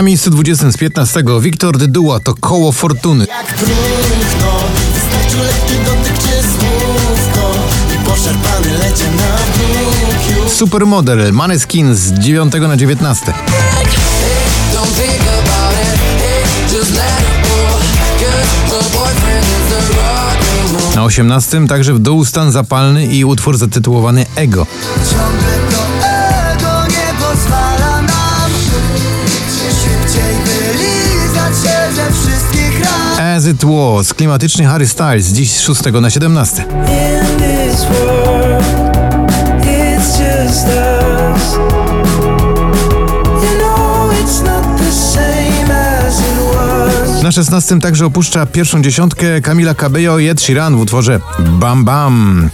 Na miejscu 20 z 15 Wiktor Dyduła to koło fortuny. Jak próchno, wystarczy lekki dotyk czy słówko I poszarpany lecie na bruk już Supermodel Maneskin z 9 na 19. Don't think about it, hey, just let it go. Cause my boyfriend is a rock and roll. Na 18 także w dół stan zapalny i utwór zatytułowany Ego. Ciągle As It Was, klimatyczny Harry Styles dziś z 6 na 17. In this world, it's just us. You know it's not the same as it was. Na 16 także opuszcza pierwszą dziesiątkę Camila Cabello i Ed Sheeran w utworze Bam Bam.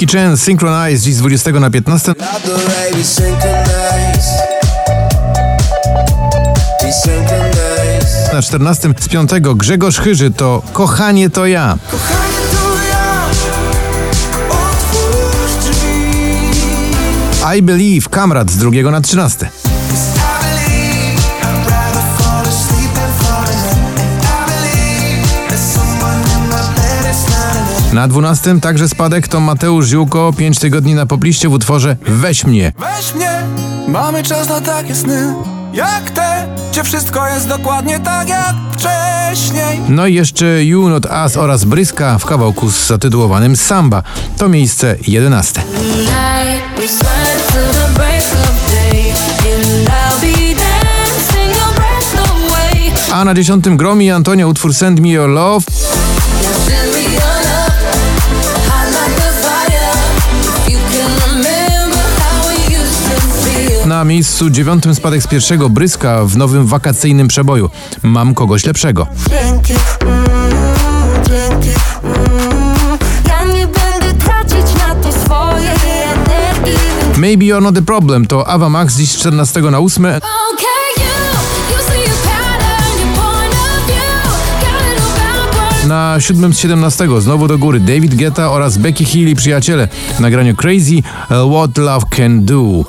Milky Chance Synchronize dziś z 20 na 15. Love the way we synchronize We synchronize Na 14 z 5 Grzegorz Chyży to Kochanie to ja. I Believe Kamrat z 2 na 13. Na 12 także spadek to Mateusz Ziółko 5 tygodni na popliście w utworze Weź mnie. Weź mnie, mamy czas na takie sny Jak te, gdzie wszystko jest dokładnie tak jak wcześniej No i jeszcze You Not Us oraz Bryska w kawałku zatytułowanym Samba. To miejsce 11. A na 10 Gromi Antonia utwór Send Me Your Love. Na miejscu dziewiątym spadek z pierwszego Bryska w nowym wakacyjnym przeboju. Mam kogoś lepszego. Dzięki, mm, dzięki, mm. Ja nie będę tracić na to swojej energii. Maybe You're Not The Problem to Ava Max dziś z 14 na 8. Okay, you, you see a pattern, your point of view, got it all backwards. Na 7 z 17 znowu do góry David Guetta oraz Becky Hill i przyjaciele w nagraniu Crazy uh, What Love Can Do.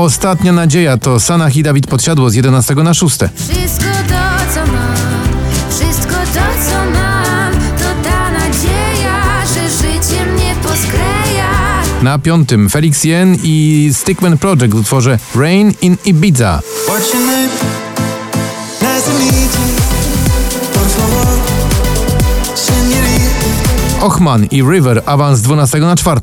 Ostatnia nadzieja to Sanach i Dawid Podsiadło z 11 na 6. Wszystko to, co mam, wszystko to, co mam, to ta nadzieja, że życie mnie poskleja. Na piątym Felix Jen i Stickman Project w utworze Rain in Ibiza. Ochman i River awans z 12 na 4.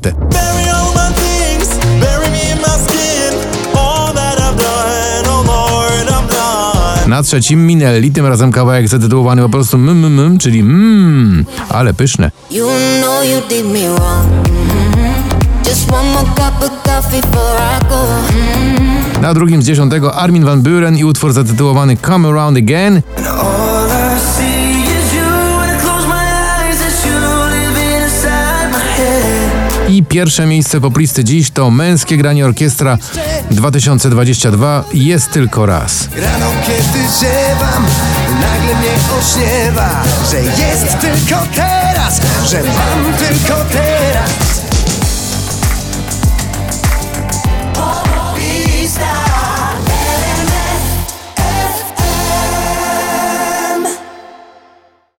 Na trzecim Minelli, tym razem kawałek zatytułowany po prostu mmm, mm, czyli mmm, ale pyszne. You know you did me wrong. Mhm. Just one more cup of coffee before I go. Mhm. Na drugim z dziesiątego Armin van Buren i utwór zatytułowany Come Around Again. Pierwsze miejsce poplisty dziś to męskie granie orkiestra 2022 jest tylko raz. Rano kiedy ziewam Nagle mnie ośniewa Że jest tylko teraz Że mam tylko teraz